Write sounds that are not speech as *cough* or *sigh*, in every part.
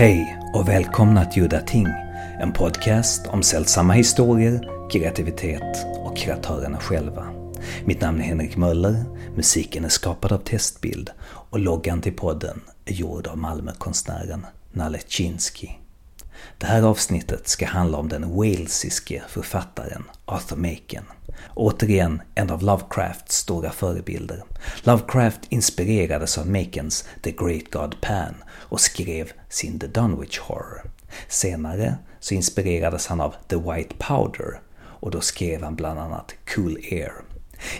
Hej och välkomna till Udda Ting, en podcast om sällsamma historier, kreativitet och kreatörerna själva. Mitt namn är Henrik Möller, musiken är skapad av Testbild och loggan till podden är gjord av Malmökonstnären Nalle Chinsky. Det här avsnittet ska handla om den walesiske författaren Arthur Machen. Återigen en av Lovecrafts stora förebilder. Lovecraft inspirerades av Makens The Great God Pan och skrev sin The Dunwich Horror. Senare så inspirerades han av The White Powder och då skrev han bland annat Cool Air.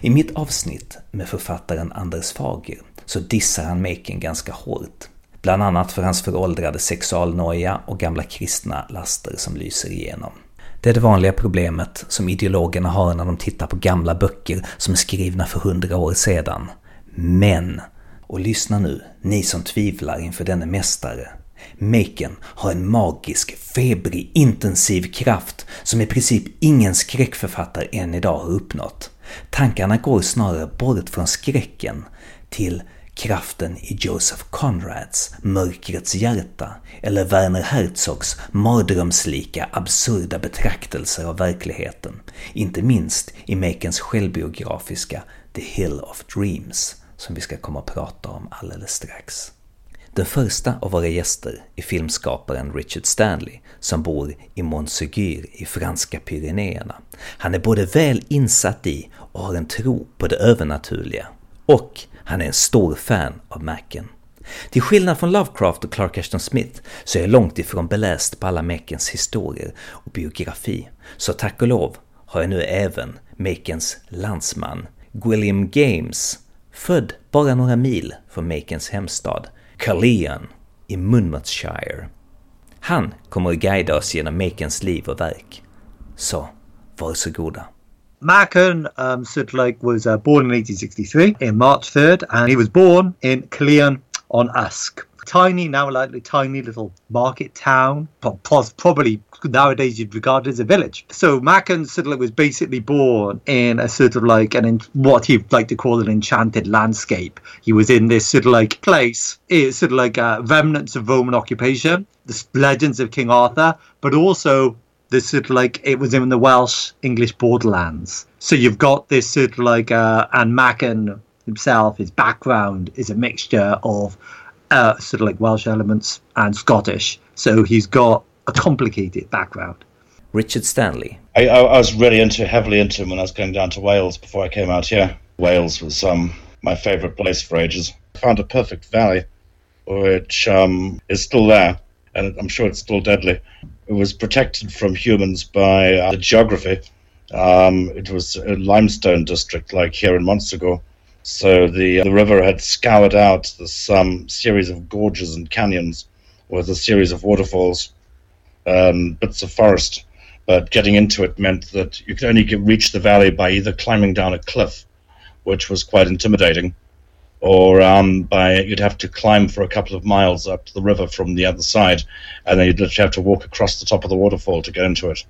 I mitt avsnitt med författaren Anders Fager så dissar han Maken ganska hårt. Bland annat för hans föråldrade sexualnoja och gamla kristna laster som lyser igenom. Det är det vanliga problemet som ideologerna har när de tittar på gamla böcker som är skrivna för hundra år sedan. Men, och lyssna nu, ni som tvivlar inför denne mästare. Maken har en magisk, febrig, intensiv kraft som i princip ingen skräckförfattare än idag har uppnått. Tankarna går snarare bort från skräcken till kraften i Joseph Conrads Mörkrets hjärta eller Werner Herzogs mardrömslika absurda betraktelser av verkligheten. Inte minst i Makens självbiografiska The Hill of Dreams som vi ska komma att prata om alldeles strax. Den första av våra gäster är filmskaparen Richard Stanley som bor i Montségur i franska Pyrenéerna. Han är både väl insatt i och har en tro på det övernaturliga och han är en stor fan av Macken. Till skillnad från Lovecraft och Clark Ashton Smith så är jag långt ifrån beläst på alla Makens historier och biografi, så tack och lov har jag nu även Makens landsman, William Games, född bara några mil från Makens hemstad, Carleon i Monmouthshire. Han kommer att guida oss genom Makens liv och verk. Så, varsågoda. Machen um, like was uh, born in 1863 in March 3rd, and he was born in Caerleon on Usk. Tiny, now likely tiny little market town, probably nowadays you'd regard it as a village. So sort of was basically born in a sort of like an what he'd like to call an enchanted landscape. He was in this sort of like place, it's sort of like uh, remnants of Roman occupation, the legends of King Arthur, but also this sort of like it was in the Welsh English borderlands. So you've got this sort of like uh, and Machen himself, his background is a mixture of uh, sort of like Welsh elements and Scottish. So he's got a complicated background. Richard Stanley. I, I, was really into heavily into him when I was going down to Wales before I came out here. Wales was um, my favourite place for ages. I found a perfect valley, which um, is still there, and I'm sure it's still deadly. It was protected from humans by uh, the geography. Um, it was a limestone district, like here in Montsegur. So the uh, the river had scoured out this um, series of gorges and canyons with a series of waterfalls, um, bits of forest. But getting into it meant that you could only get, reach the valley by either climbing down a cliff, which was quite intimidating, or um, by you'd have to climb for a couple of miles up to the river from the other side, and then you'd literally have to walk across the top of the waterfall to get into it.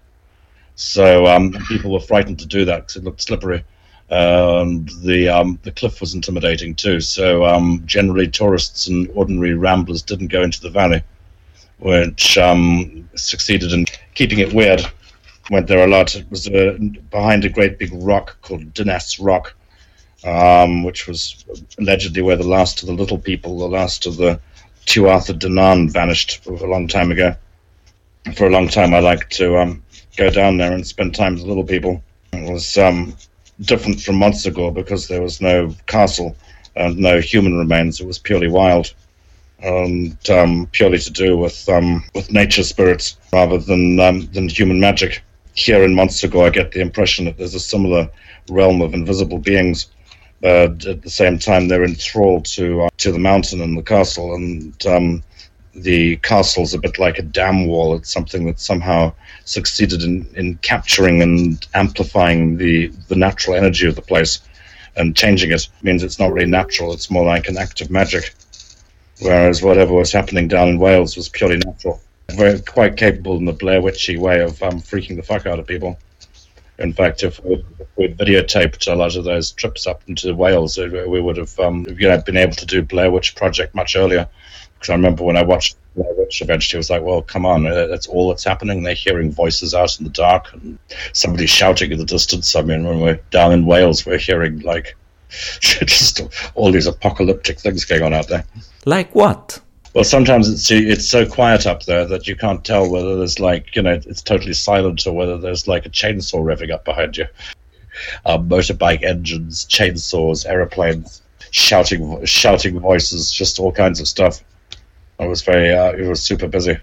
So um, people were frightened to do that because it looked slippery. And the um, the cliff was intimidating too. So um, generally, tourists and ordinary ramblers didn't go into the valley, which um, succeeded in keeping it weird. Went there a lot. It was uh, behind a great big rock called Dinas Rock, um, which was allegedly where the last of the little people, the last of the Tuatha Dé Danann vanished a long time ago. For a long time, I liked to um, go down there and spend time with little people. It was um, different from Montségur because there was no castle and no human remains. It was purely wild and um, purely to do with um, with nature spirits rather than um, than human magic. Here in Montsegur, I get the impression that there's a similar realm of invisible beings but at the same time they're enthralled to uh, to the mountain and the castle and um, the castle's a bit like a dam wall. It's something that somehow succeeded in, in capturing and amplifying the the natural energy of the place and changing it means it's not really natural it's more like an act of magic. Whereas whatever was happening down in Wales was purely natural. Very quite capable in the Blair Witchy way of um, freaking the fuck out of people in fact, if we would videotaped a lot of those trips up into Wales, we would have um, you know, been able to do Blair Witch Project much earlier. Because I remember when I watched Blair Witch, eventually it was like, well, come on, uh, that's all that's happening. They're hearing voices out in the dark and somebody shouting in the distance. I mean, when we're down in Wales, we're hearing like *laughs* just all these apocalyptic things going on out there. Like what? Well, sometimes it's it's so quiet up there that you can't tell whether there's like you know it's totally silent or whether there's like a chainsaw revving up behind you. Uh, motorbike engines, chainsaws, aeroplanes, shouting shouting voices, just all kinds of stuff. I was very uh, it was super busy.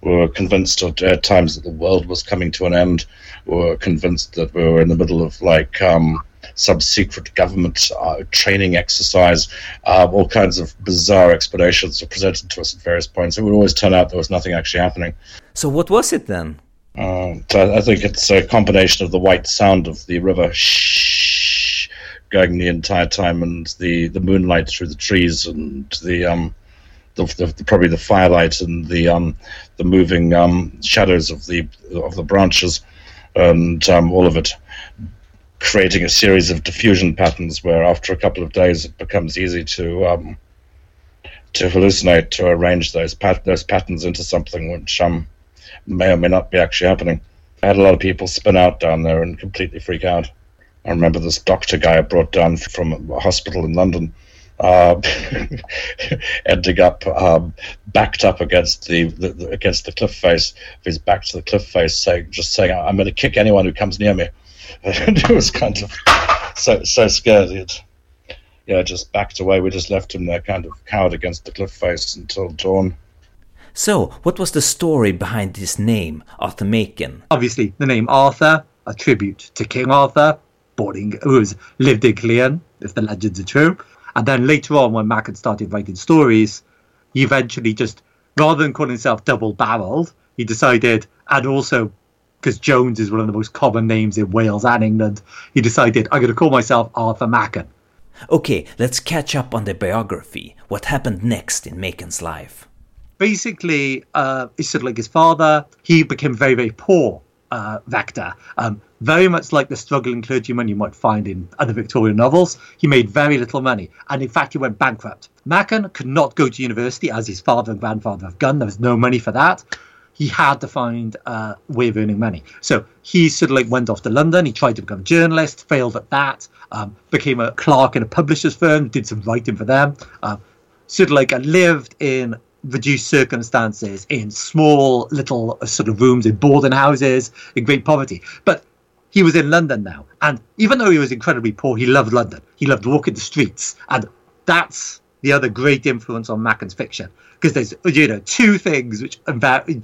We were convinced at, at times that the world was coming to an end. We were convinced that we were in the middle of like um, some secret government uh, training exercise. Uh, all kinds of bizarre explanations were presented to us at various points. It would always turn out there was nothing actually happening. So, what was it then? Uh, so I think it's a combination of the white sound of the river shh, going the entire time, and the, the moonlight through the trees, and the um, the, the, probably the firelight and the um, the moving um, shadows of the of the branches, and um, all of it creating a series of diffusion patterns where after a couple of days it becomes easy to um, to hallucinate to arrange those pat- those patterns into something which um, may or may not be actually happening. I had a lot of people spin out down there and completely freak out. I remember this doctor guy I brought down from a hospital in London, uh, *laughs* ending up um, backed up against the, the, the, against the cliff face. His back to the cliff face, saying just saying, "I'm going to kick anyone who comes near me." And *laughs* it was kind of so so scared. It, yeah, just backed away. We just left him there, kind of cowered against the cliff face until dawn. So, what was the story behind this name, Arthur Machen? Obviously, the name Arthur, a tribute to King Arthur, born in, who was, lived in Caerleon, if the legends are true. And then later on, when Machen started writing stories, he eventually just, rather than calling himself double barreled, he decided, and also because Jones is one of the most common names in Wales and England, he decided, I'm going to call myself Arthur Machen. Okay, let's catch up on the biography. What happened next in Machen's life? Basically, uh, it's sort of like his father. He became very, very poor uh, Vector. Um, very much like the struggling clergyman you might find in other Victorian novels. He made very little money, and in fact, he went bankrupt. Machen could not go to university as his father and grandfather have done. There was no money for that he had to find a way of earning money. So he sort of like went off to London. He tried to become a journalist, failed at that. Um, became a clerk in a publisher's firm, did some writing for them. Uh, sort of like uh, lived in reduced circumstances in small little uh, sort of rooms in boarding houses in great poverty. But he was in London now, and even though he was incredibly poor, he loved London. He loved walking the streets, and that's the other great influence on Machen's fiction because there's you know two things which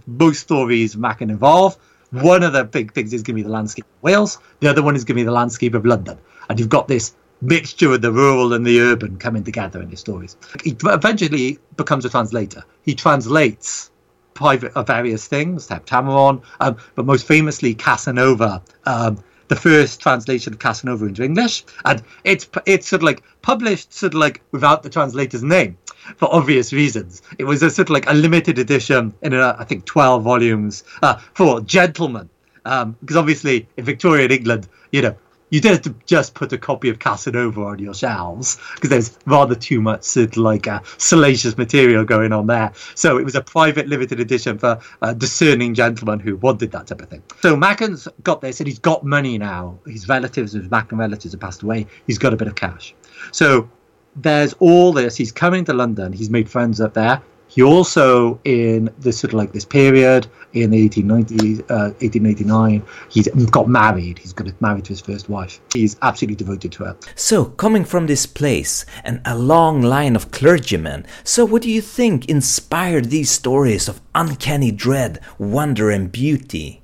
most stories Machen involve. One of the big things is going to be the landscape of Wales. The other one is going to be the landscape of London, and you've got this mixture of the rural and the urban coming together in his stories. He eventually becomes a translator. He translates private uh, various things, Heptameron, um, but most famously Casanova. Um, the first translation of Casanova into English, and it's it's sort of like published sort of like without the translator's name for obvious reasons. It was a sort of like a limited edition in a, I think twelve volumes uh, for gentlemen, um, because obviously in Victorian England, you know, you did to just put a copy of Casanova on your shelves because there's rather too much of like uh, salacious material going on there. So it was a private limited edition for uh, discerning gentlemen who wanted that type of thing. So Machen's got this and he's got money now. His relatives, his Machen relatives have passed away. He's got a bit of cash. So there's all this. He's coming to London. He's made friends up there. He also, in this sort of like this period in the 1890s, uh, 1889, he's got married. He's got married to his first wife. He's absolutely devoted to her. So, coming from this place and a long line of clergymen, so what do you think inspired these stories of uncanny dread, wonder, and beauty?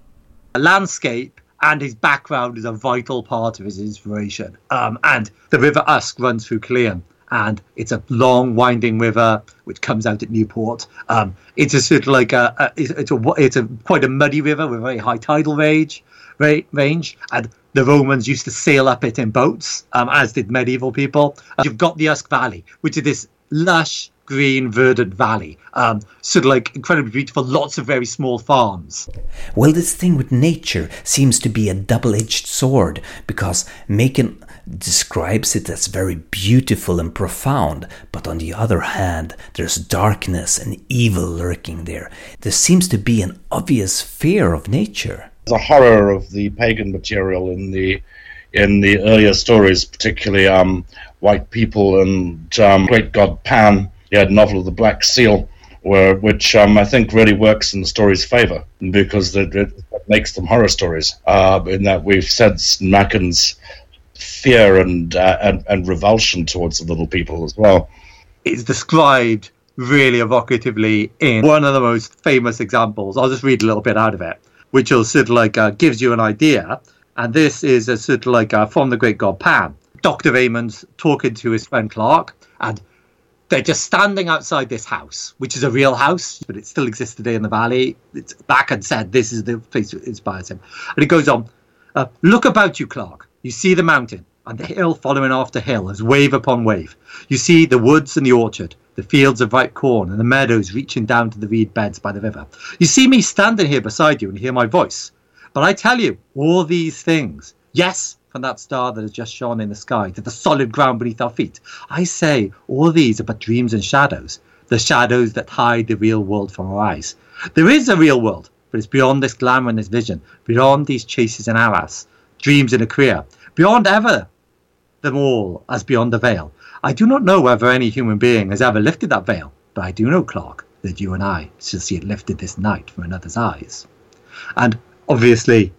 A landscape and his background is a vital part of his inspiration. Um, and the River Usk runs through Caerleon and it's a long winding river which comes out at Newport. Um, it's a sort of like a, a, it's a it's a quite a muddy river with a very high tidal range, range, and the Romans used to sail up it in boats, um, as did medieval people. Uh, you've got the Usk Valley, which is this lush, green, verdant valley. Um, sort of like incredibly beautiful, lots of very small farms. Well, this thing with nature seems to be a double edged sword because Machen describes it as very beautiful and profound, but on the other hand, there's darkness and evil lurking there. There seems to be an obvious fear of nature. The horror of the pagan material in the in the earlier stories, particularly um, white people and um, great god Pan. He had a novel of the Black Seal, where, which um, I think really works in the story's favor because it, it makes them horror stories. Uh, in that we've said Machen's fear and, uh, and and revulsion towards the little people as well. It's described really evocatively in one of the most famous examples. I'll just read a little bit out of it, which will sort of like uh, gives you an idea. And this is a sort of like uh, from the great god Pan. Dr. Raymond's talking to his friend Clark, and they're just standing outside this house, which is a real house, but it still exists today in the valley. It's back and said this is the place that inspires him. And he goes on, uh, Look about you, Clark. You see the mountain, and the hill following after hill as wave upon wave. You see the woods and the orchard, the fields of ripe corn, and the meadows reaching down to the reed beds by the river. You see me standing here beside you and hear my voice. But I tell you, all these things, yes, from that star that has just shone in the sky to the solid ground beneath our feet. I say all these are but dreams and shadows, the shadows that hide the real world from our eyes. There is a real world, but it's beyond this glamour and this vision, beyond these chases and arras, dreams and a career, beyond ever them all as beyond the veil. I do not know whether any human being has ever lifted that veil, but I do know, Clark, that you and I shall see it lifted this night from another's eyes. And obviously,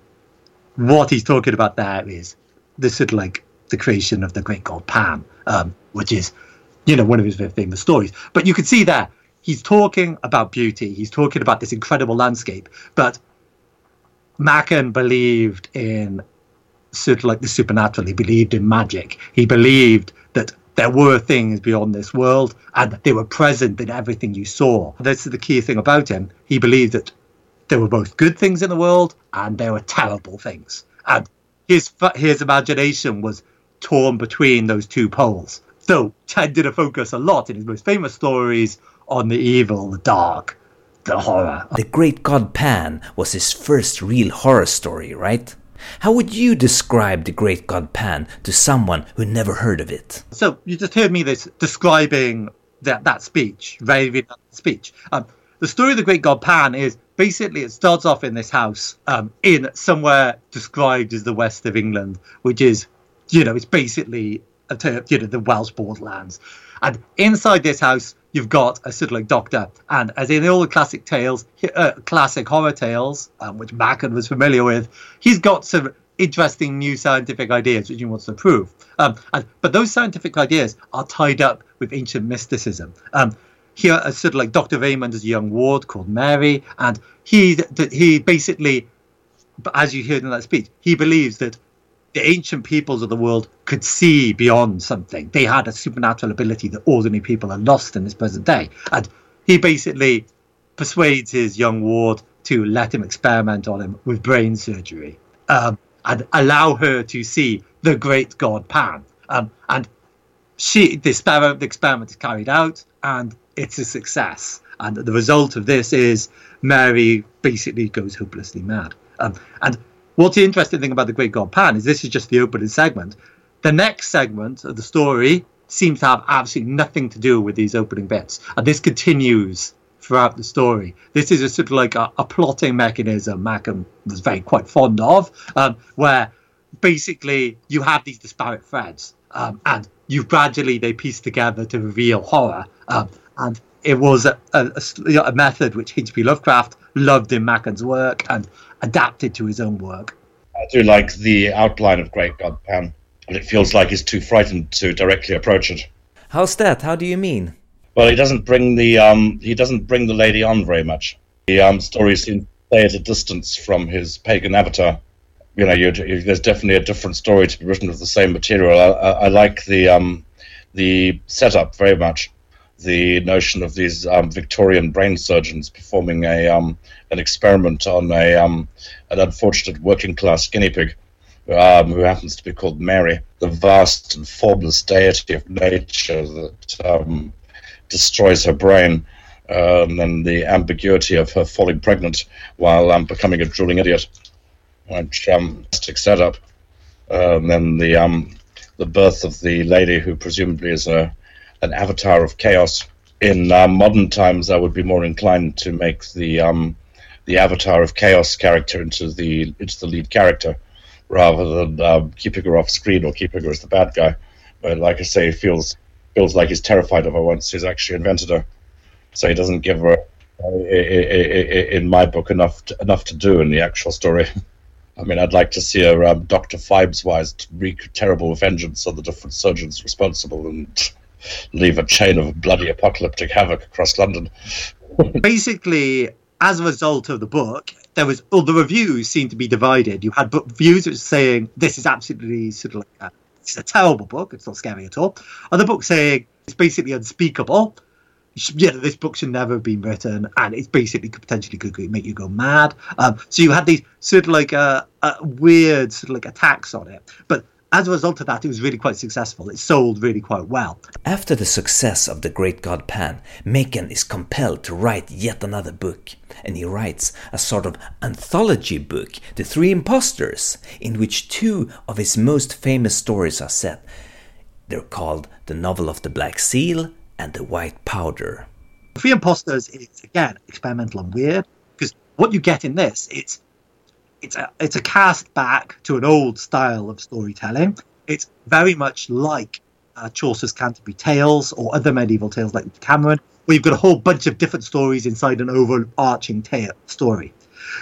what he's talking about there is this sort of like the creation of the great god Pan, um, which is, you know, one of his very famous stories. But you can see there, he's talking about beauty, he's talking about this incredible landscape, but Machen believed in sort of like the supernatural. He believed in magic. He believed that there were things beyond this world and they were present in everything you saw. That's the key thing about him. He believed that there were both good things in the world and there were terrible things. And his his imagination was torn between those two poles. Though tended to focus a lot in his most famous stories on the evil, the dark, the horror. The great god Pan was his first real horror story, right? How would you describe the great god Pan to someone who never heard of it? So you just heard me this describing that that speech, very speech. Um, the story of the great god Pan is basically it starts off in this house um, in somewhere described as the west of England, which is, you know, it's basically a, you know the Welsh borderlands. And inside this house, you've got a sort of like doctor, and as in all the classic tales, uh, classic horror tales, um, which Machen was familiar with, he's got some interesting new scientific ideas which he wants to prove. Um, and, but those scientific ideas are tied up with ancient mysticism. Um, here a sort of like Dr. Raymond is a young ward called Mary, and he he basically, as you heard in that speech, he believes that the ancient peoples of the world could see beyond something. They had a supernatural ability that ordinary people are lost in this present day, and he basically persuades his young ward to let him experiment on him with brain surgery um, and allow her to see the great god Pan. Um, and she, the experiment, the experiment is carried out, and it's a success. And the result of this is Mary basically goes hopelessly mad. Um, and what's the interesting thing about the Great God Pan is this is just the opening segment. The next segment of the story seems to have absolutely nothing to do with these opening bits, and this continues throughout the story. This is a sort of like a, a plotting mechanism Machen was very quite fond of, um, where basically you have these disparate threads, um, and you gradually they piece together to reveal horror. Um, and it was a, a, a method which H.P. Lovecraft loved in Machen's work and adapted to his own work. I do like the outline of Great God Pan, but it feels like he's too frightened to directly approach it. How's that? How do you mean? Well, he doesn't bring the um, he doesn't bring the lady on very much. The um, stories seem to stay at a distance from his pagan avatar. You know, you, there's definitely a different story to be written with the same material. I, I, I like the um, the setup very much the notion of these um, Victorian brain surgeons performing a um, an experiment on a um, an unfortunate working class guinea pig um, who happens to be called Mary, the vast and formless deity of nature that um, destroys her brain. Um, and the ambiguity of her falling pregnant while becoming a drooling idiot, which um, set up. and then the um, the birth of the lady who presumably is a an avatar of chaos. In uh, modern times, I would be more inclined to make the um, the avatar of chaos character into the into the lead character, rather than uh, keeping her off screen or keeping her as the bad guy. But like I say, feels feels like he's terrified of her once he's actually invented her. So he doesn't give her, uh, in my book, enough to, enough to do in the actual story. *laughs* I mean, I'd like to see a um, Doctor Phibes wise wreak terrible vengeance on the different surgeons responsible and leave a chain of bloody apocalyptic havoc across London. *laughs* Basically, as a result of the book, there was all the reviews seemed to be divided. You had book reviews which saying this is absolutely sort of like a, it's a terrible book. It's not scary at all. Other books saying it's basically unspeakable. Yeah, this book should never have been written, and it's basically could potentially could make you go mad. Um, so you had these sort of like a, uh, uh, weird sort of like attacks on it, but as a result of that, it was really quite successful. It sold really quite well. After the success of The Great God Pan, Machen is compelled to write yet another book, and he writes a sort of anthology book, The Three Impostors, in which two of his most famous stories are set. They're called The Novel of the Black Seal and The White Powder. The Three Impostors is, again, experimental and weird, because what you get in this, it's it's a it's a cast back to an old style of storytelling. It's very much like uh, Chaucer's Canterbury Tales or other medieval tales like Decameron, where you've got a whole bunch of different stories inside an overarching tale story.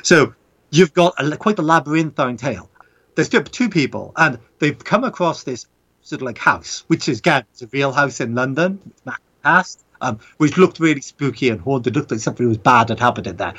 So you've got a, quite a labyrinthine tale. There's two people, and they've come across this sort of like house, which is again it's a real house in London, past, um, which looked really spooky and haunted. Looked like something was bad had happened in there.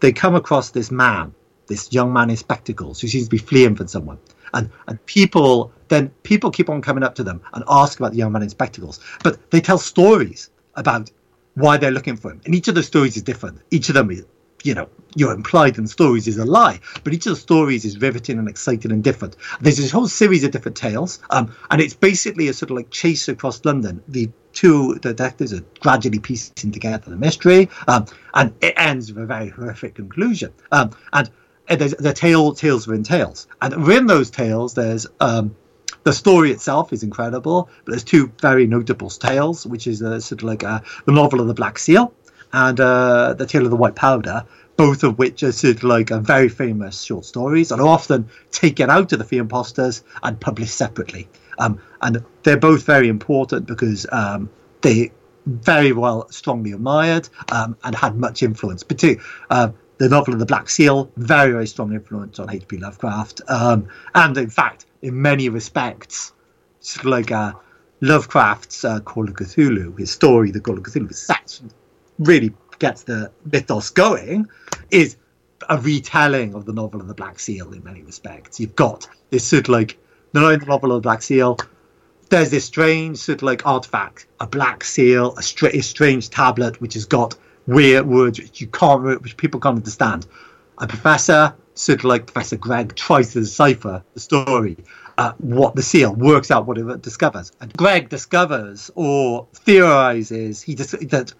They come across this man this young man in spectacles who seems to be fleeing from someone. And, and people then people keep on coming up to them and ask about the young man in spectacles. But they tell stories about why they're looking for him. And each of the stories is different. Each of them is, you know, you're implied in stories is a lie, but each of the stories is riveting and exciting and different. There's this whole series of different tales, um, and it's basically a sort of like chase across London. The two detectives are gradually piecing together the mystery, um, and it ends with a very horrific conclusion. Um, and there's the tale tales within tales, and within those tales, there's um, the story itself is incredible, but there's two very notable tales, which is uh, sort of like uh, the novel of the Black Seal and uh, the Tale of the White Powder, both of which are sort of like very famous short stories and are often taken out of the Three Impostors and published separately. Um, and they're both very important because um, they very well strongly admired um, and had much influence. Particularly, uh, the novel of the Black Seal, very, very strong influence on H.P. Lovecraft. Um, and in fact, in many respects, sort of like uh, Lovecraft's uh, Call of Cthulhu, his story, The Call of Cthulhu, sets, really gets the mythos going, is a retelling of the novel of the Black Seal in many respects. You've got this sort of like, not only the novel of the Black Seal, there's this strange sort of like artifact, a black seal, a, str- a strange tablet which has got weird words which you can't, which people can't understand. A professor, sort of like Professor Gregg, tries to decipher the story, uh, what the seal works out what it discovers. And Gregg discovers or theorizes he dis- that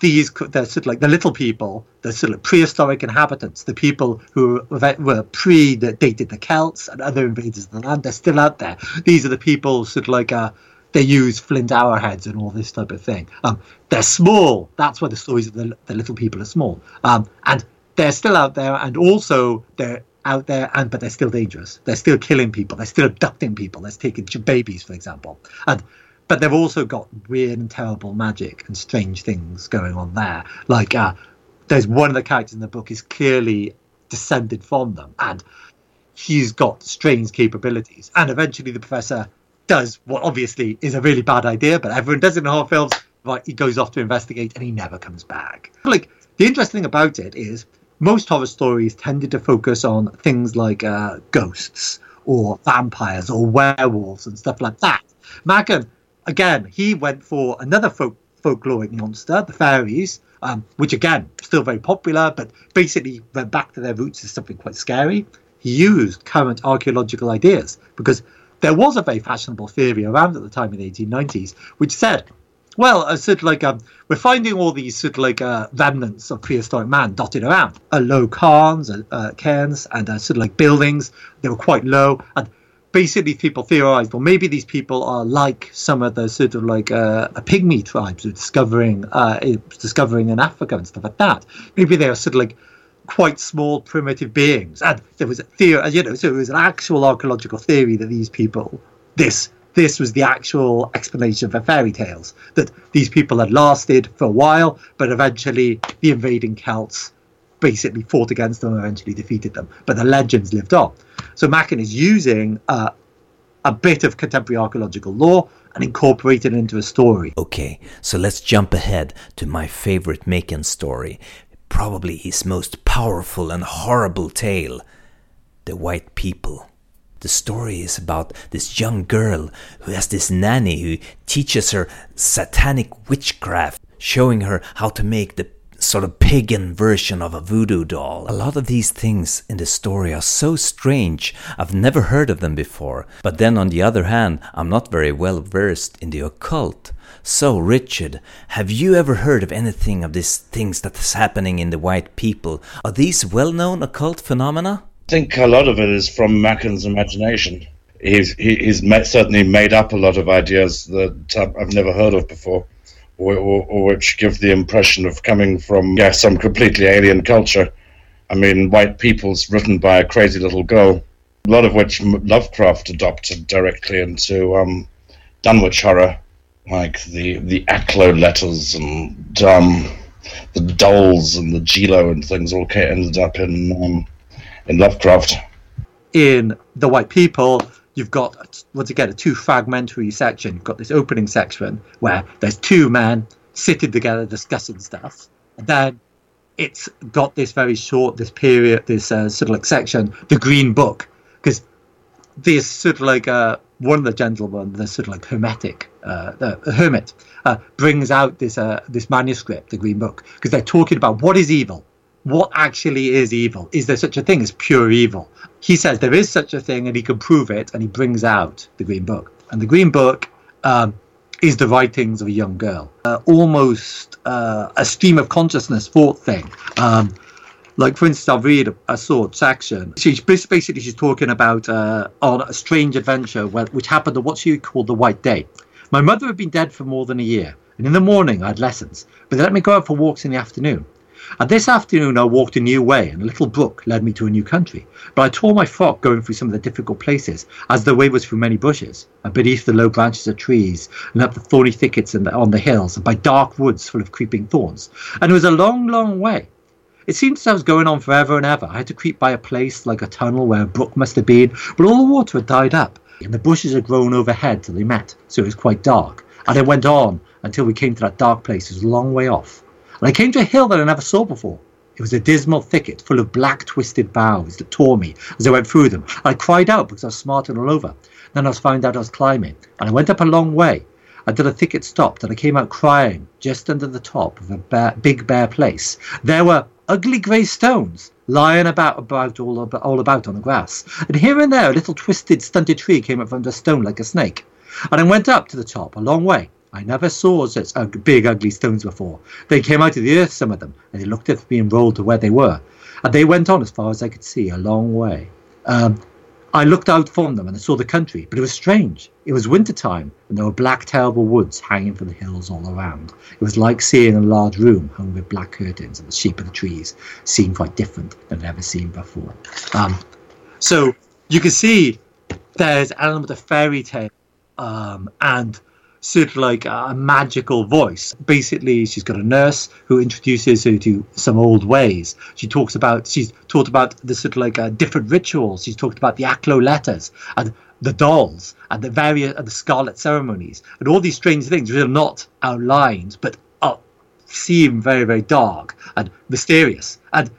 these they're sort of like the little people, the sort of prehistoric inhabitants, the people who were, were pre-dated the Celts and other invaders of the land. They're still out there. These are the people sort of like uh, they use flint arrowheads and all this type of thing. Um, they're small. That's why the stories of the, the little people are small. Um, and they're still out there, and also they're out there, and but they're still dangerous. They're still killing people. They're still abducting people. They're taking babies, for example. And but they've also got weird and terrible magic and strange things going on there. Like uh, there's one of the characters in the book is clearly descended from them, and he's got strange capabilities. And eventually, the professor does what obviously is a really bad idea, but everyone does it in horror films. Right, he goes off to investigate and he never comes back. Like the interesting thing about it is most horror stories tended to focus on things like uh, ghosts or vampires or werewolves and stuff like that. Machen, again, he went for another folk folkloric monster, the fairies, um, which again still very popular, but basically went back to their roots as something quite scary. He used current archaeological ideas because there was a very fashionable theory around at the time in the 1890s which said Well, uh, sort of like um, we're finding all these sort of like uh, remnants of prehistoric man dotted around. Uh, low cairns, uh, cairns, and sort of like buildings. They were quite low, and basically people theorized, well, maybe these people are like some of the sort of like uh, pygmy tribes discovering uh, discovering in Africa and stuff like that. Maybe they are sort of like quite small primitive beings, and there was a theory, you know, so it was an actual archaeological theory that these people, this this was the actual explanation for fairy tales that these people had lasted for a while, but eventually the invading Celts basically fought against them and eventually defeated them. But the legends lived on. So Machen is using uh, a bit of contemporary archaeological lore and incorporating it into a story. Okay, so let's jump ahead to my favorite Machen story, probably his most powerful and horrible tale The White People. The story is about this young girl who has this nanny who teaches her satanic witchcraft, showing her how to make the sort of pagan version of a voodoo doll. A lot of these things in the story are so strange, I've never heard of them before. But then on the other hand, I'm not very well versed in the occult. So, Richard, have you ever heard of anything of these things that is happening in the white people? Are these well known occult phenomena? I think a lot of it is from Machen's imagination. He's, he's certainly made up a lot of ideas that I've never heard of before or, or, or which give the impression of coming from yeah, some completely alien culture. I mean, White People's written by a crazy little girl, a lot of which Lovecraft adopted directly into um, Dunwich horror, like the the Aklo letters and um, the dolls and the Jeelo and things all ended up in um, in Lovecraft. In the White People, you've got once again a two fragmentary section. You've got this opening section where there's two men sitting together discussing stuff, and then it's got this very short, this period, this uh, sort of like section, the Green Book, because this sort of like uh, one of the gentlemen, the sort of like hermetic, uh, the hermit, uh, brings out this uh, this manuscript, the Green Book, because they're talking about what is evil, what actually is evil. Is there such a thing as pure evil? he says there is such a thing and he can prove it, and he brings out the Green Book. And the Green Book um, is the writings of a young girl, uh, almost uh, a stream of consciousness thought thing. Um, like for instance, I'll read a, a short section. She's basically she's talking about uh, on a strange adventure which happened on what she called the White Day. My mother had been dead for more than a year, and in the morning I had lessons, but they let me go out for walks in the afternoon. And this afternoon I walked a new way, and a little brook led me to a new country. But I tore my frock going through some of the difficult places, as the way was through many bushes, and beneath the low branches of trees, and up the thorny thickets the, on the hills, and by dark woods full of creeping thorns. And it was a long, long way. It seemed as I was going on forever and ever. I had to creep by a place like a tunnel where a brook must have been, but all the water had died up, and the bushes had grown overhead till they met, so it was quite dark. And I went on until we came to that dark place. It was a long way off and I came to a hill that I never saw before. It was a dismal thicket full of black twisted boughs that tore me as I went through them. I cried out because I was smarting all over. Then I was found out I was climbing, and I went up a long way until the thicket stopped, and I came out crying just under the top of a big bare place. There were ugly grey stones lying about, about all, about all about on the grass, and here and there a little twisted, stunted tree came up from the stone like a snake. And I went up to the top a long way, I never saw such big, ugly stones before. They came out of the earth, some of them, and they looked at being rolled to where they were. And they went on as far as I could see, a long way. Um, I looked out from them and I saw the country, but it was strange. It was winter time, and there were black, terrible woods hanging from the hills all around. It was like seeing a large room hung with black curtains, and the shape of the trees seemed quite different than I'd ever seen before. Um, so you can see there's an element of fairy tale um, and sort of like a magical voice. Basically, she's got a nurse who introduces her to some old ways. She talks about she's talked about the sort of like uh, different rituals. She's talked about the Aklo letters and the dolls and the various and the scarlet ceremonies and all these strange things which are not outlined but are, seem very very dark and mysterious and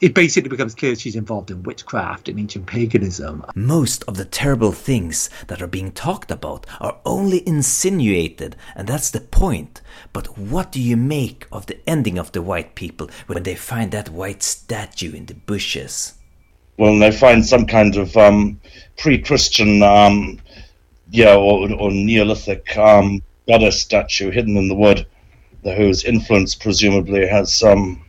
it basically becomes clear she's involved in witchcraft and ancient paganism. Most of the terrible things that are being talked about are only insinuated, and that's the point. But what do you make of the ending of the white people when they find that white statue in the bushes? Well, they find some kind of um, pre-Christian, um, yeah, or, or Neolithic um, goddess statue hidden in the wood, whose influence presumably has um,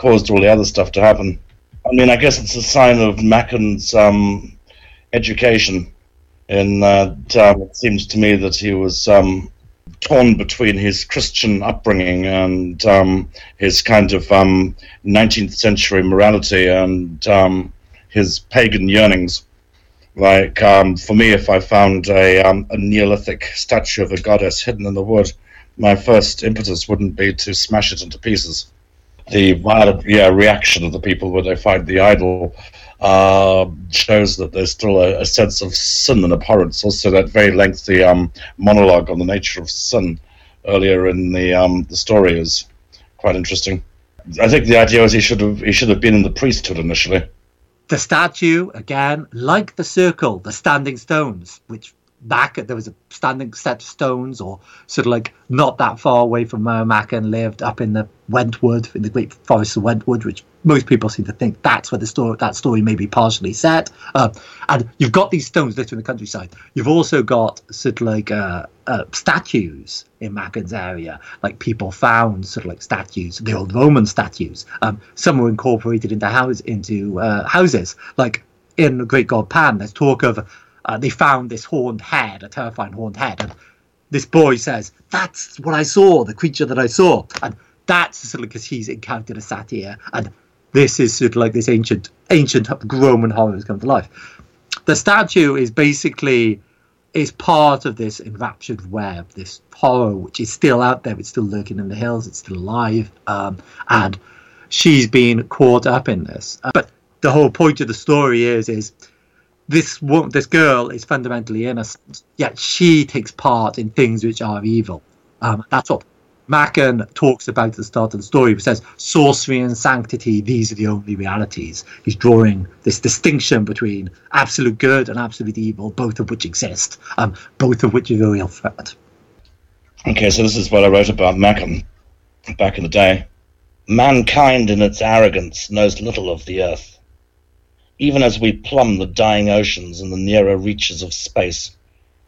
caused all the other stuff to happen. I mean, I guess it's a sign of Machen's um, education. In that um, it seems to me that he was um, torn between his Christian upbringing and um, his kind of 19th um, century morality and um, his pagan yearnings. Like for me, if I found a, a Neolithic statue of a goddess hidden in the wood, my first impetus wouldn't be to smash it into pieces the violent yeah, reaction of the people when they find the idol uh, shows that there's still a, a, sense of sin and abhorrence. Also, that very lengthy um, monologue on the nature of sin earlier in the um, the story is quite interesting. I think the idea was he should have he should have been in the priesthood initially. The statue again, like the circle, the standing stones, which back there was a standing set of stones or sort of like not that far away from where and lived up in the Wentwood in the great forest of Wentwood which most people seem to think that's where the story that story may be partially set. Uh, and you've got these stones littered in the countryside. You've also got sort of like uh, uh, statues in Machen's area like people found sort of like statues the old Roman statues um, some were incorporated into house into uh, houses. Like in Great God Pan there's talk of uh, they found this horned head, a terrifying horned head, and this boy says, "That's what I saw, the creature that I saw," and that's sort of because he's encountered a satyr, and this is sort of like this ancient, ancient Roman horror has come to life. The statue is basically is part of this enraptured web, this horror which is still out there, it's still lurking in the hills, it's still alive, um, and she's been caught up in this. Uh, but the whole point of the story is is this this girl is fundamentally innocent, yet she takes part in things which are evil. Um, that's what Machen talks about at the start of the story. He says sorcery and sanctity; these are the only realities. He's drawing this distinction between absolute good and absolute evil, both of which exist, um, both of which are a real threat. Okay, so this is what I wrote about Machen back in the day. Mankind, in its arrogance, knows little of the earth even as we plumb the dying oceans and the nearer reaches of space,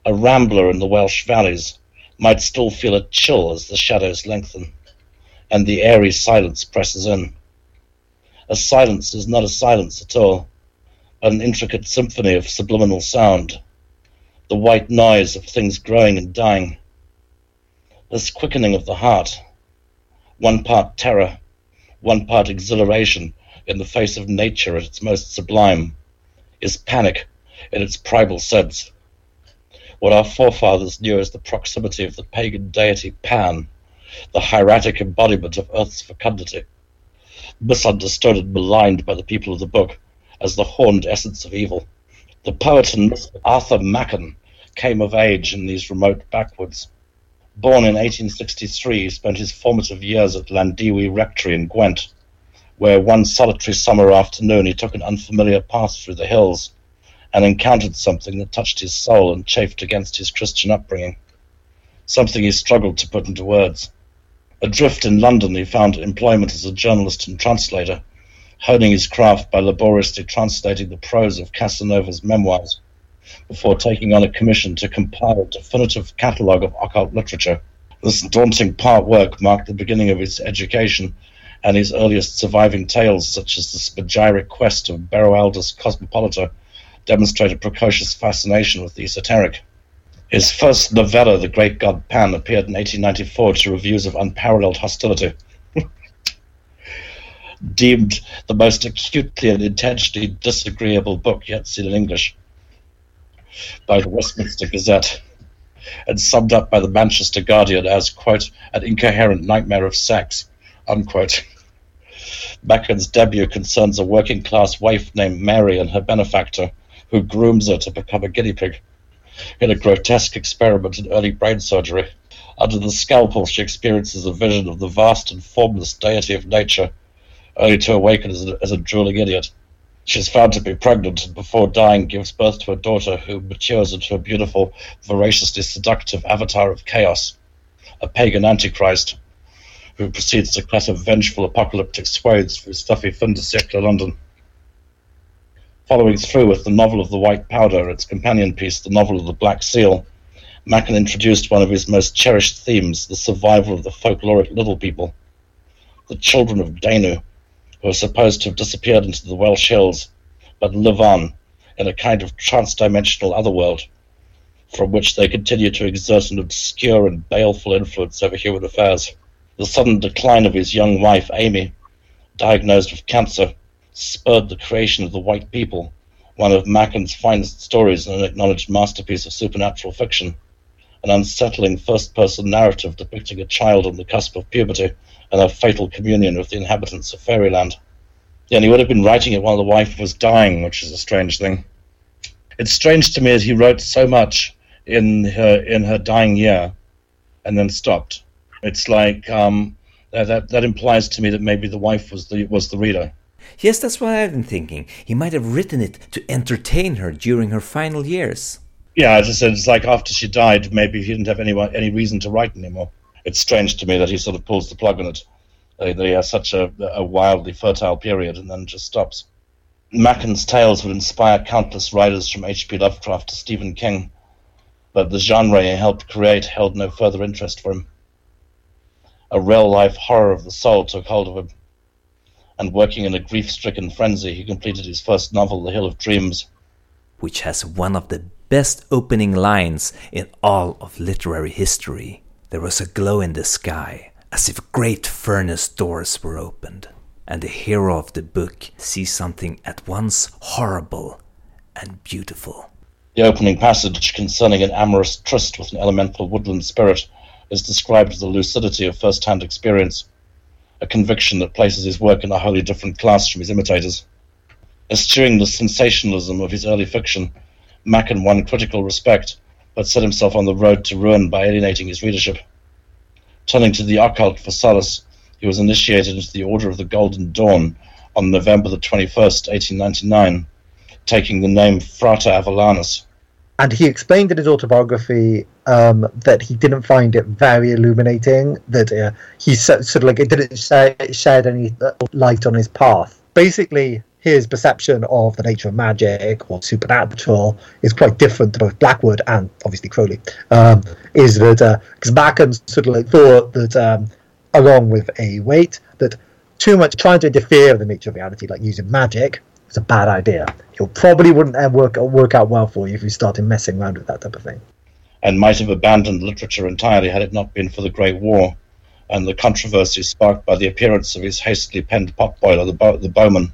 a rambler in the Welsh valleys might still feel a chill as the shadows lengthen and the airy silence presses in. A silence is not a silence at all, but an intricate symphony of subliminal sound, the white noise of things growing and dying. This quickening of the heart, one part terror, one part exhilaration, in the face of nature at its most sublime, is panic in its primal sense. What our forefathers knew as the proximity of the pagan deity Pan, the hieratic embodiment of Earth's fecundity, misunderstood and maligned by the people of the book as the horned essence of evil. The poet and Arthur Machen came of age in these remote backwoods. Born in 1863, he spent his formative years at Llandewi Rectory in Gwent, where one solitary summer afternoon he took an unfamiliar path through the hills and encountered something that touched his soul and chafed against his Christian upbringing. Something he struggled to put into words. Adrift in London, he found employment as a journalist and translator, honing his craft by laboriously translating the prose of Casanova's memoirs before taking on a commission to compile a definitive catalogue of occult literature. This daunting part work marked the beginning of his education and his earliest surviving tales, such as the spagyric quest of Beroaldus Cosmopolita, demonstrate a precocious fascination with the esoteric. His first novella, The Great God Pan, appeared in 1894 to reviews of unparalleled hostility. *laughs* Deemed the most acutely and intentionally disagreeable book yet seen in English by the Westminster Gazette, and summed up by the Manchester Guardian as, quote, an incoherent nightmare of sex, unquote. Machen's debut concerns a working class waif named Mary and her benefactor, who grooms her to become a guinea pig. In a grotesque experiment in early brain surgery, under the scalpel she experiences a vision of the vast and formless deity of nature, only to awaken as a, as a drooling idiot. She is found to be pregnant and before dying gives birth to a daughter who matures into a beautiful, voraciously seductive avatar of chaos, a pagan antichrist who proceeds to clatter vengeful apocalyptic swathes through stuffy siècle London. Following through with the novel of the White Powder, its companion piece, the novel of the Black Seal, Machen introduced one of his most cherished themes, the survival of the folkloric little people, the children of Danu, who are supposed to have disappeared into the Welsh hills, but live on in a kind of trans-dimensional otherworld, from which they continue to exert an obscure and baleful influence over human affairs. The sudden decline of his young wife, Amy, diagnosed with cancer, spurred the creation of The White People, one of Machen's finest stories and an acknowledged masterpiece of supernatural fiction an unsettling first person narrative depicting a child on the cusp of puberty and a fatal communion with the inhabitants of fairyland. And he would have been writing it while the wife was dying, which is a strange thing. It's strange to me that he wrote so much in her in her dying year and then stopped. It's like um, that that implies to me that maybe the wife was the was the reader. Yes, that's what I've been thinking. He might have written it to entertain her during her final years yeah, as I said, it's like after she died, maybe he didn't have any any reason to write anymore. It's strange to me that he sort of pulls the plug on it. They, he has such a, a wildly fertile period and then just stops. Machen's tales would inspire countless writers from H.P. Lovecraft to Stephen King, but the genre he helped create held no further interest for him. A real life horror of the soul took hold of him, and working in a grief stricken frenzy, he completed his first novel, The Hill of Dreams, which has one of the best opening lines in all of literary history. There was a glow in the sky, as if great furnace doors were opened, and the hero of the book sees something at once horrible and beautiful. The opening passage concerning an amorous tryst with an elemental woodland spirit is described as the lucidity of first hand experience, a conviction that places his work in a wholly different class from his imitators. Eschewing the sensationalism of his early fiction, Machen won critical respect, but set himself on the road to ruin by alienating his readership. Turning to the occult for solace, he was initiated into the Order of the Golden Dawn on November the 21st, 1899, taking the name Frater Avallaunius. And he explained in his autobiography um, that he didn't find it very illuminating, that uh, he sort of like it didn't shed any light on his path. Basically, his perception of the nature of magic or supernatural is quite different to both Blackwood and obviously Crowley. Um, is that because uh, sort of like thought that um, along with a Waite that too much trying to interfere with the nature of reality, like using magic, is a bad idea. It probably wouldn't uh, work work out well for you if you started messing around with that type of thing. And might have abandoned literature entirely had it not been for the Great War and the controversy sparked by the appearance of his hastily penned potboiler, the, Bo- the Bowmen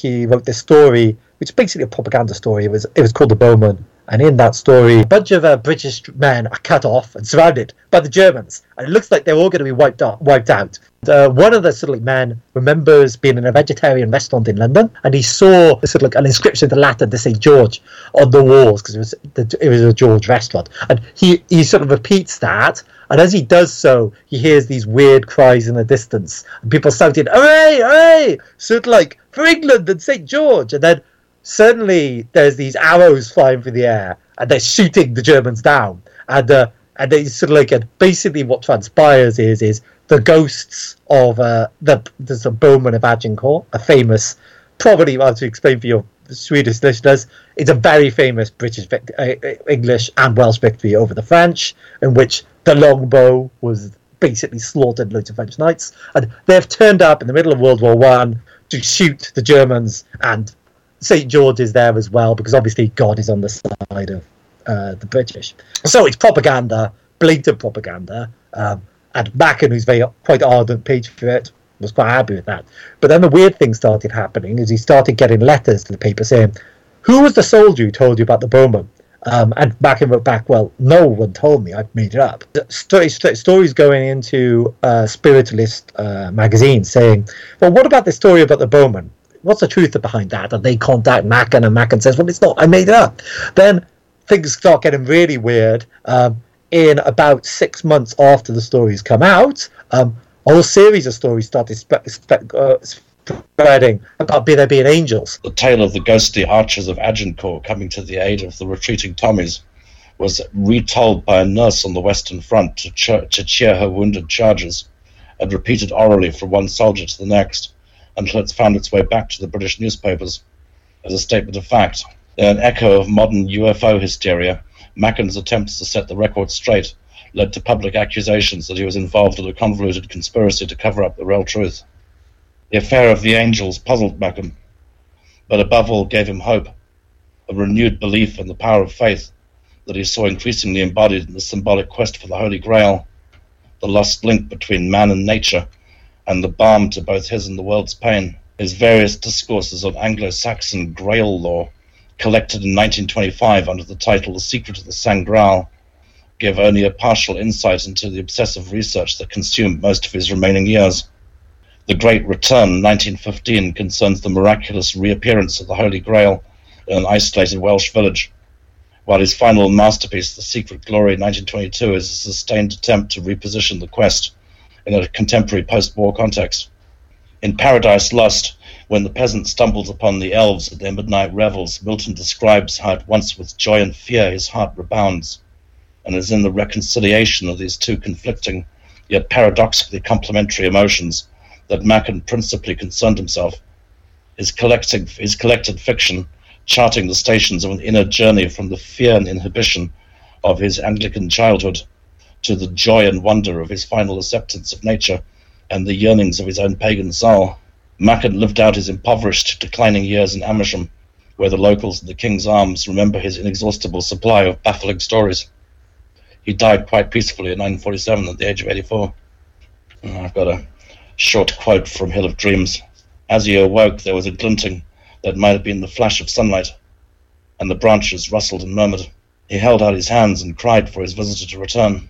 he wrote this story, which is basically a propaganda story. It was it was called The Bowmen, and in that story, a bunch of uh, British men are cut off and surrounded by the Germans, and it looks like they're all going to be wiped out. Wiped out. Uh, one of the sort of men remembers being in a vegetarian restaurant in London, and he saw sort of like an inscription in Latin to Saint George on the walls because it was it was a George restaurant, and he he sort of repeats that. And as he does so, he hears these weird cries in the distance, and people shouting, "Hooray! Hooray!" Sort of like for England and St. George. And then suddenly there's these arrows flying through the air and they're shooting the Germans down. And uh, and they sort of like and basically what transpires is is the ghosts of uh, the there's a Bowman of Agincourt, a famous, probably well to explain for your Swedish listeners, it's a very famous British uh, English and Welsh victory over the French, in which the longbow was basically slaughtered loads of French knights, and they've turned up in the middle of World War One to shoot the Germans, and St. George is there as well because obviously God is on the side of uh, the British. So it's propaganda, blatant propaganda. Um, and Machen, who's very quite ardent patriot, was quite happy with that. But then the weird thing started happening is he started getting letters to the paper saying, "Who was the soldier who told you about the Bowmen?" Um, and Machen wrote back, "Well, no one told me. I've made it up." Story, stories going into uh, spiritualist uh, magazines saying, "Well, what about the story about the Bowmen? What's the truth behind that?" And they contact Machen, and Machen says, "Well, it's not. I made it up." Then things start getting really weird. Um, in about six months after the stories come out, um, a whole series of stories started spe- spe- uh, spreading about there being angels. The tale of the ghostly archers of Agincourt coming to the aid of the retreating Tommies was retold by a nurse on the Western Front to, to cheer her wounded charges, and repeated orally from one soldier to the next until it's found its way back to the British newspapers as a statement of fact. An echo of modern UFO hysteria, Machen's attempts to set the record straight led to public accusations that he was involved in a convoluted conspiracy to cover up the real truth. The affair of the angels puzzled Mackin, but above all gave him hope, a renewed belief in the power of faith that he saw increasingly embodied in the symbolic quest for the Holy Grail, the lost link between man and nature, and the balm to both his and the world's pain. His various discourses on Anglo Saxon Grail lore, collected in 1925 under the title The Secret of the Sangreal, give only a partial insight into the obsessive research that consumed most of his remaining years. The Great Return, 1915, concerns the miraculous reappearance of the Holy Grail in an isolated Welsh village, while his final masterpiece, The Secret Glory, 1922, is a sustained attempt to reposition the quest in a contemporary post war context. In Paradise Lost, when the peasant stumbles upon the elves at their midnight revels, Milton describes how at once with joy and fear his heart rebounds and is in the reconciliation of these two conflicting, yet paradoxically complementary emotions that Machen principally concerned himself. His, collecting, his collected fiction, charting the stations of an inner journey from the fear and inhibition of his Anglican childhood to the joy and wonder of his final acceptance of nature and the yearnings of his own pagan soul. Machen lived out his impoverished, declining years in Amersham, where the locals in the King's Arms remember his inexhaustible supply of baffling stories. He died quite peacefully in 1947 at the age of 84. And I've got a short quote from Hill of Dreams. As he awoke, there was a glinting that might have been the flash of sunlight, and the branches rustled and murmured. He held out his hands and cried for his visitor to return.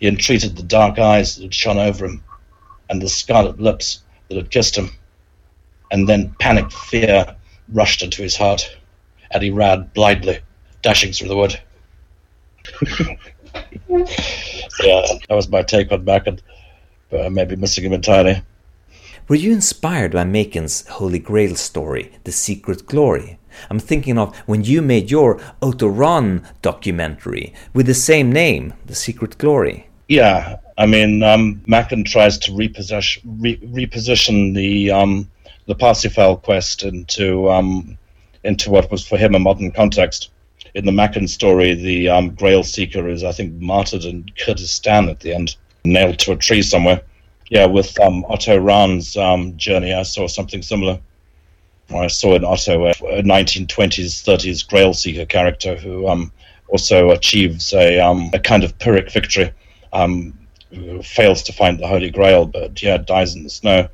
He entreated the dark eyes that had shone over him, and the scarlet lips that had kissed him. And then panic fear rushed into his heart, and he ran blindly, dashing through the wood. *laughs* yeah, that was my take on Machen. But I may be missing him entirely. Were you inspired by Machen's Holy Grail story, The Secret Glory? I'm thinking of when you made your Otto Rahn documentary with the same name, The Secret Glory. Yeah, I mean, um, tries to reposition, re- reposition the um, the Parsifal quest into um, into what was for him a modern context in the Machen story, the um, Grail Seeker is, I think, martyred in Kurdistan at the end, nailed to a tree somewhere. Yeah, with um, Otto Rahn's um, journey, I saw something similar. I saw in Otto a, a 1920s, 30s Grail Seeker character who um, also achieves a, a kind of Pyrrhic victory, um, fails to find the Holy Grail, but yeah, dies in the snow,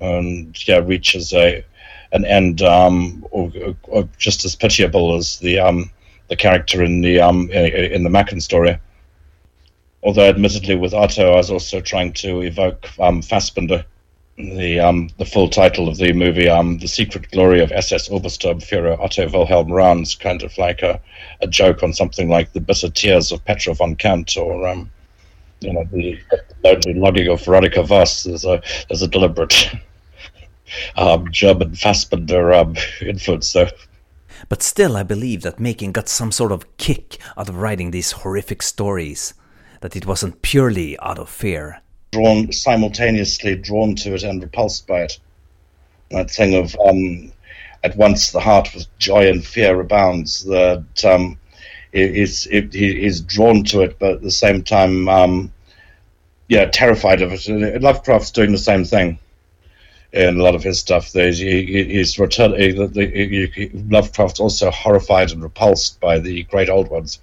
and yeah, reaches a an end um, or, or just as pitiable as the um, the character in the um in the Machen story. Although, admittedly, with Otto, I was also trying to evoke um, Fassbinder, the um, the full title of the movie, um, "The Secret Glory of SS Obersturmführer Otto Wilhelm Rahn's," kind of like a, a joke on something like the bitter tears of Petra von Kant, or um, you know, the lonely logging of Veronica Voss. There's a there's a deliberate *laughs* um, German Fassbinder um, influence there. But still, I believe that Machen got some sort of kick out of writing these horrific stories, that it wasn't purely out of fear. Drawn simultaneously drawn to it and repulsed by it. That thing of um, at once the heart with joy and fear abounds. That um, is it, is drawn to it, but at the same time, um, yeah, terrified of it. Lovecraft's doing the same thing in a lot of his stuff. There's, he, he's return, Lovecraft's also horrified and repulsed by the great old ones,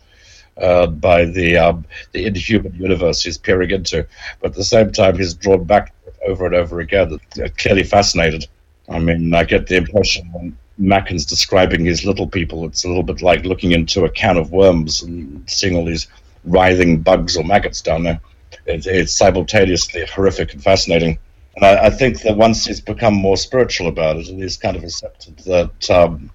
uh, by the um, the inhuman universe he's peering into. But at the same time, he's drawn back over and over again, clearly fascinated. I mean, I get the impression Machen's describing his little people, it's a little bit like looking into a can of worms and seeing all these writhing bugs or maggots down there. It, it's simultaneously horrific and fascinating. And I, I, think that once he's become more spiritual about it, and he's kind of accepted that um,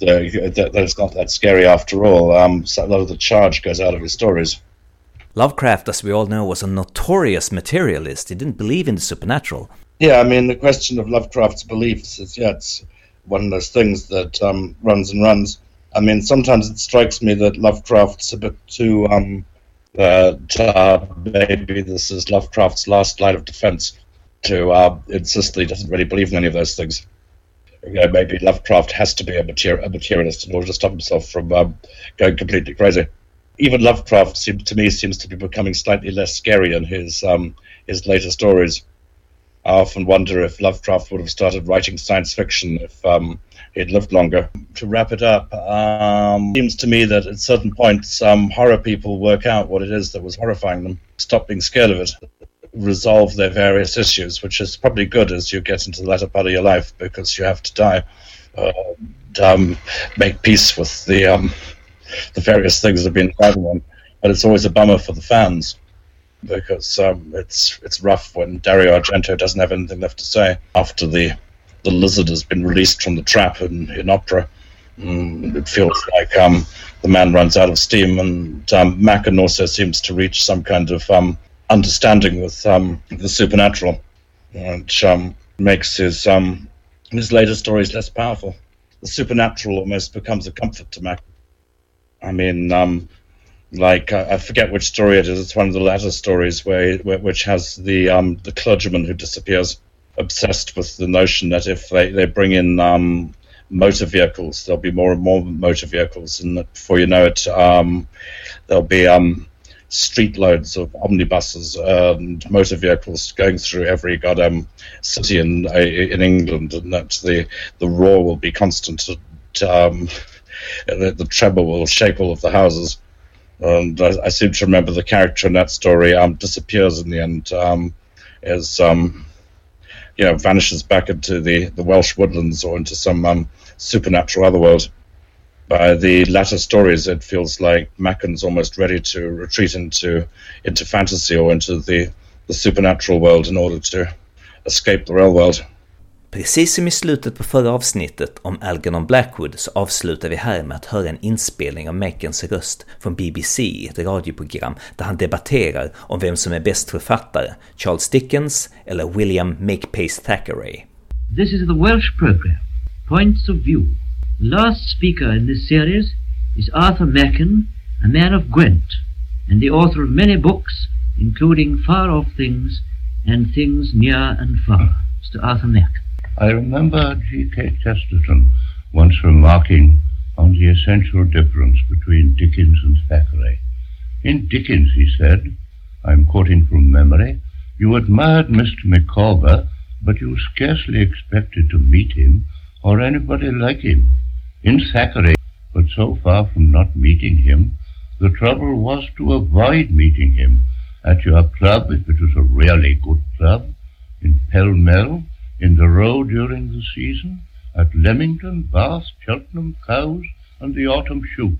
the, that, that, it's not that scary after all, um, so a lot of the charge goes out of his stories. Lovecraft, as we all know, was a notorious materialist. He didn't believe in the supernatural. Yeah, I mean, the question of Lovecraft's beliefs is, yeah, it's one of those things that um, runs and runs. I mean, sometimes it strikes me that Lovecraft's a bit too, um, that uh, maybe this is Lovecraft's last line of defense to uh, insist that he doesn't really believe in any of those things. You know, maybe Lovecraft has to be a, a materialist in order to stop himself from um, going completely crazy. even Lovecraft to me seems to be becoming slightly less scary in his um, his later stories. I often wonder if Lovecraft would have started writing science fiction if um, he'd lived longer. To wrap it up, um, seems to me that at certain points, um, horror people work out what it is that was horrifying them, stop being scared of it, resolve their various issues, which is probably good as you get into the latter part of your life because you have to die. Uh, and, um, make peace with the um, the various things that have been driving them. But it's always a bummer for the fans because um, it's it's rough when Dario Argento doesn't have anything left to say after the the lizard has been released from the trap in, in opera. Mm, it feels like um, the man runs out of steam, and um, Machen also seems to reach some kind of um, understanding with um, the supernatural, which um, makes his um, his later stories less powerful. The supernatural almost becomes a comfort to Machen. I mean, like I forget which story it is. It's one of the latter stories where, where which has the um, the clergyman who disappears, obsessed with the notion that if they, they bring in um, motor vehicles, there'll be more and more motor vehicles, and before you know it, um, there'll be um, street loads of omnibuses and motor vehicles going through every goddamn city in in England, and that the the roar will be constant. Um, *laughs* the, the treble will shake all of the houses. And I, I, seem to remember the character in that story um, disappears in the end, um, as um, you know, vanishes back into the, the Welsh woodlands or into some um, supernatural otherworld. By the latter stories, it feels like Machen's almost ready to retreat into into fantasy or into the, the supernatural world in order to escape the real world. Precis som i slutet på förra avsnittet om Algernon Blackwood så avslutar vi här med att höra en inspelning av Mekens röst från BBC i ett radioprogram där han debatterar om vem som är bäst författare, Charles Dickens eller William Makepeace Thackeray. This is the Welsh program, Points of View. The last speaker in this series is Arthur Machen, a man of Gwent, and the author of many books, including Far Off Things and Things Near and Far. Mr. Arthur Machen. I remember G.K. Chesterton once remarking on the essential difference between Dickens and Thackeray. In Dickens, he said, I'm quoting from memory, you admired Mr. Micawber, but you scarcely expected to meet him or anybody like him. In Thackeray, but so far from not meeting him, the trouble was to avoid meeting him at your club if it was a really good club, in Pall Mall, in the row during the season, at Leamington, Bath, Cheltenham, Cowes, and the autumn shoot.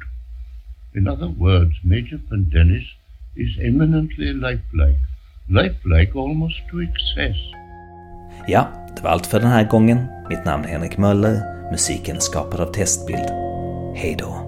In other words, Major Pendennis is eminently lifelike, lifelike almost to excess. Ja, det var allt för den här gången. Mitt namn är Henrik Möller. Musiken skapad av Testbild. Hej då.